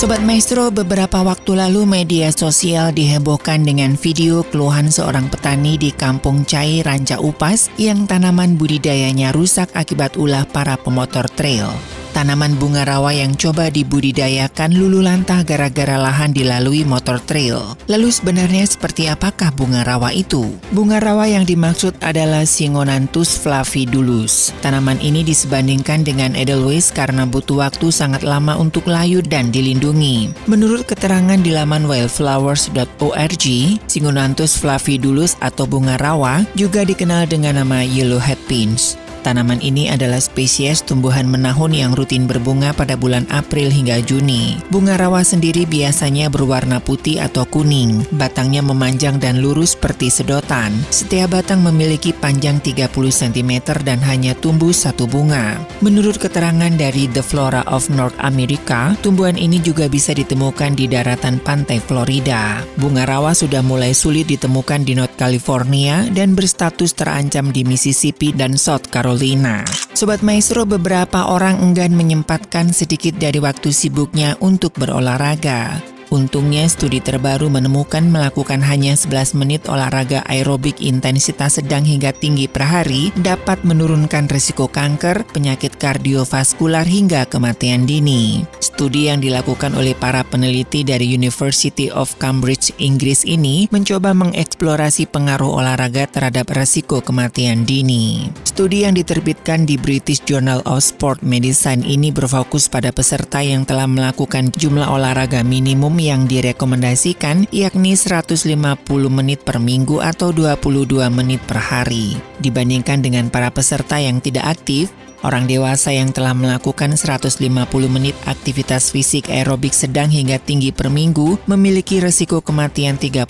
Sobat Maestro, beberapa waktu lalu media sosial dihebohkan dengan video keluhan seorang petani di Kampung Cai, Ranca Upas yang tanaman budidayanya rusak akibat ulah para pemotor trail. Tanaman bunga rawa yang coba dibudidayakan lulu lantah gara-gara lahan dilalui motor trail. Lalu sebenarnya seperti apakah bunga rawa itu? Bunga rawa yang dimaksud adalah Singonanthus flavidulus. Tanaman ini disebandingkan dengan Edelweiss karena butuh waktu sangat lama untuk layu dan dilindungi. Menurut keterangan di laman wildflowers.org, Singonanthus flavidulus atau bunga rawa juga dikenal dengan nama yellow head pins. Tanaman ini adalah spesies tumbuhan menahun yang rutin berbunga pada bulan April hingga Juni. Bunga rawa sendiri biasanya berwarna putih atau kuning. Batangnya memanjang dan lurus seperti sedotan. Setiap batang memiliki panjang 30 cm dan hanya tumbuh satu bunga. Menurut keterangan dari The Flora of North America, tumbuhan ini juga bisa ditemukan di daratan pantai Florida. Bunga rawa sudah mulai sulit ditemukan di North California dan berstatus terancam di Mississippi dan South Carolina Carolina. Sobat Maestro, beberapa orang enggan menyempatkan sedikit dari waktu sibuknya untuk berolahraga. Untungnya studi terbaru menemukan melakukan hanya 11 menit olahraga aerobik intensitas sedang hingga tinggi per hari dapat menurunkan risiko kanker, penyakit kardiovaskular hingga kematian dini. Studi yang dilakukan oleh para peneliti dari University of Cambridge, Inggris ini mencoba mengeksplorasi pengaruh olahraga terhadap risiko kematian dini. Studi yang diterbitkan di British Journal of Sport Medicine ini berfokus pada peserta yang telah melakukan jumlah olahraga minimum yang direkomendasikan yakni 150 menit per minggu atau 22 menit per hari. Dibandingkan dengan para peserta yang tidak aktif, Orang dewasa yang telah melakukan 150 menit aktivitas fisik aerobik sedang hingga tinggi per minggu memiliki resiko kematian 30%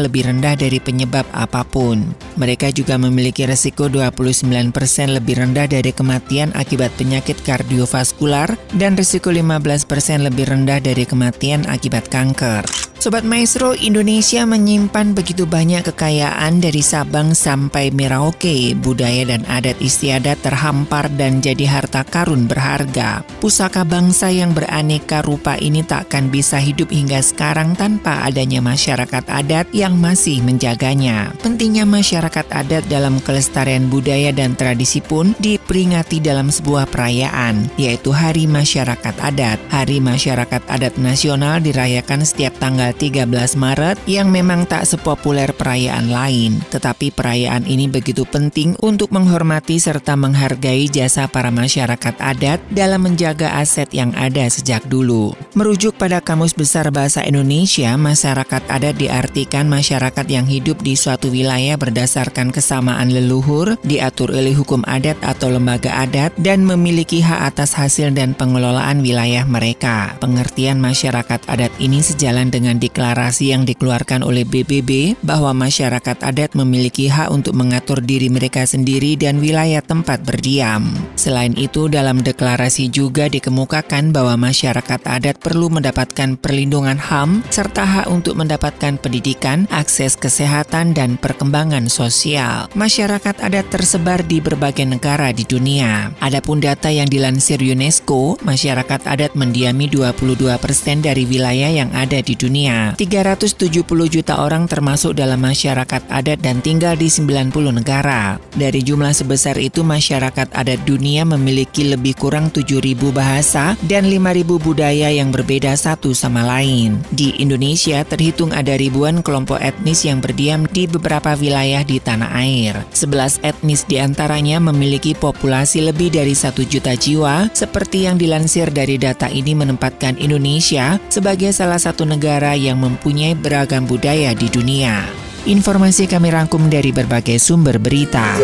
lebih rendah dari penyebab apa pun. Mereka juga memiliki resiko 29% lebih rendah dari kematian akibat penyakit kardiovaskular dan resiko 15% lebih rendah dari kematian akibat kanker. Sobat Maestro, Indonesia menyimpan begitu banyak kekayaan dari Sabang sampai Merauke. Budaya dan adat istiadat terhampar dan jadi harta karun berharga. Pusaka bangsa yang beraneka rupa ini tak akan bisa hidup hingga sekarang tanpa adanya masyarakat adat yang masih menjaganya. Pentingnya masyarakat adat dalam kelestarian budaya dan tradisi pun diperingati dalam sebuah perayaan, yaitu Hari Masyarakat Adat. Hari Masyarakat Adat Nasional dirayakan setiap tanggal tanggal 13 Maret yang memang tak sepopuler perayaan lain. Tetapi perayaan ini begitu penting untuk menghormati serta menghargai jasa para masyarakat adat dalam menjaga aset yang ada sejak dulu. Merujuk pada Kamus Besar Bahasa Indonesia, masyarakat adat diartikan masyarakat yang hidup di suatu wilayah berdasarkan kesamaan leluhur, diatur oleh hukum adat atau lembaga adat, dan memiliki hak atas hasil dan pengelolaan wilayah mereka. Pengertian masyarakat adat ini sejalan dengan deklarasi yang dikeluarkan oleh BBB bahwa masyarakat adat memiliki hak untuk mengatur diri mereka sendiri dan wilayah tempat berdiam. Selain itu, dalam deklarasi juga dikemukakan bahwa masyarakat adat perlu mendapatkan perlindungan HAM serta hak untuk mendapatkan pendidikan, akses kesehatan, dan perkembangan sosial. Masyarakat adat tersebar di berbagai negara di dunia. Adapun data yang dilansir UNESCO, masyarakat adat mendiami 22% dari wilayah yang ada di dunia dunia. 370 juta orang termasuk dalam masyarakat adat dan tinggal di 90 negara. Dari jumlah sebesar itu, masyarakat adat dunia memiliki lebih kurang 7.000 bahasa dan 5.000 budaya yang berbeda satu sama lain. Di Indonesia, terhitung ada ribuan kelompok etnis yang berdiam di beberapa wilayah di tanah air. 11 etnis di antaranya memiliki populasi lebih dari satu juta jiwa, seperti yang dilansir dari data ini menempatkan Indonesia sebagai salah satu negara yang mempunyai beragam budaya di dunia. Informasi kami rangkum dari berbagai sumber berita.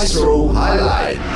Maestro Highlight.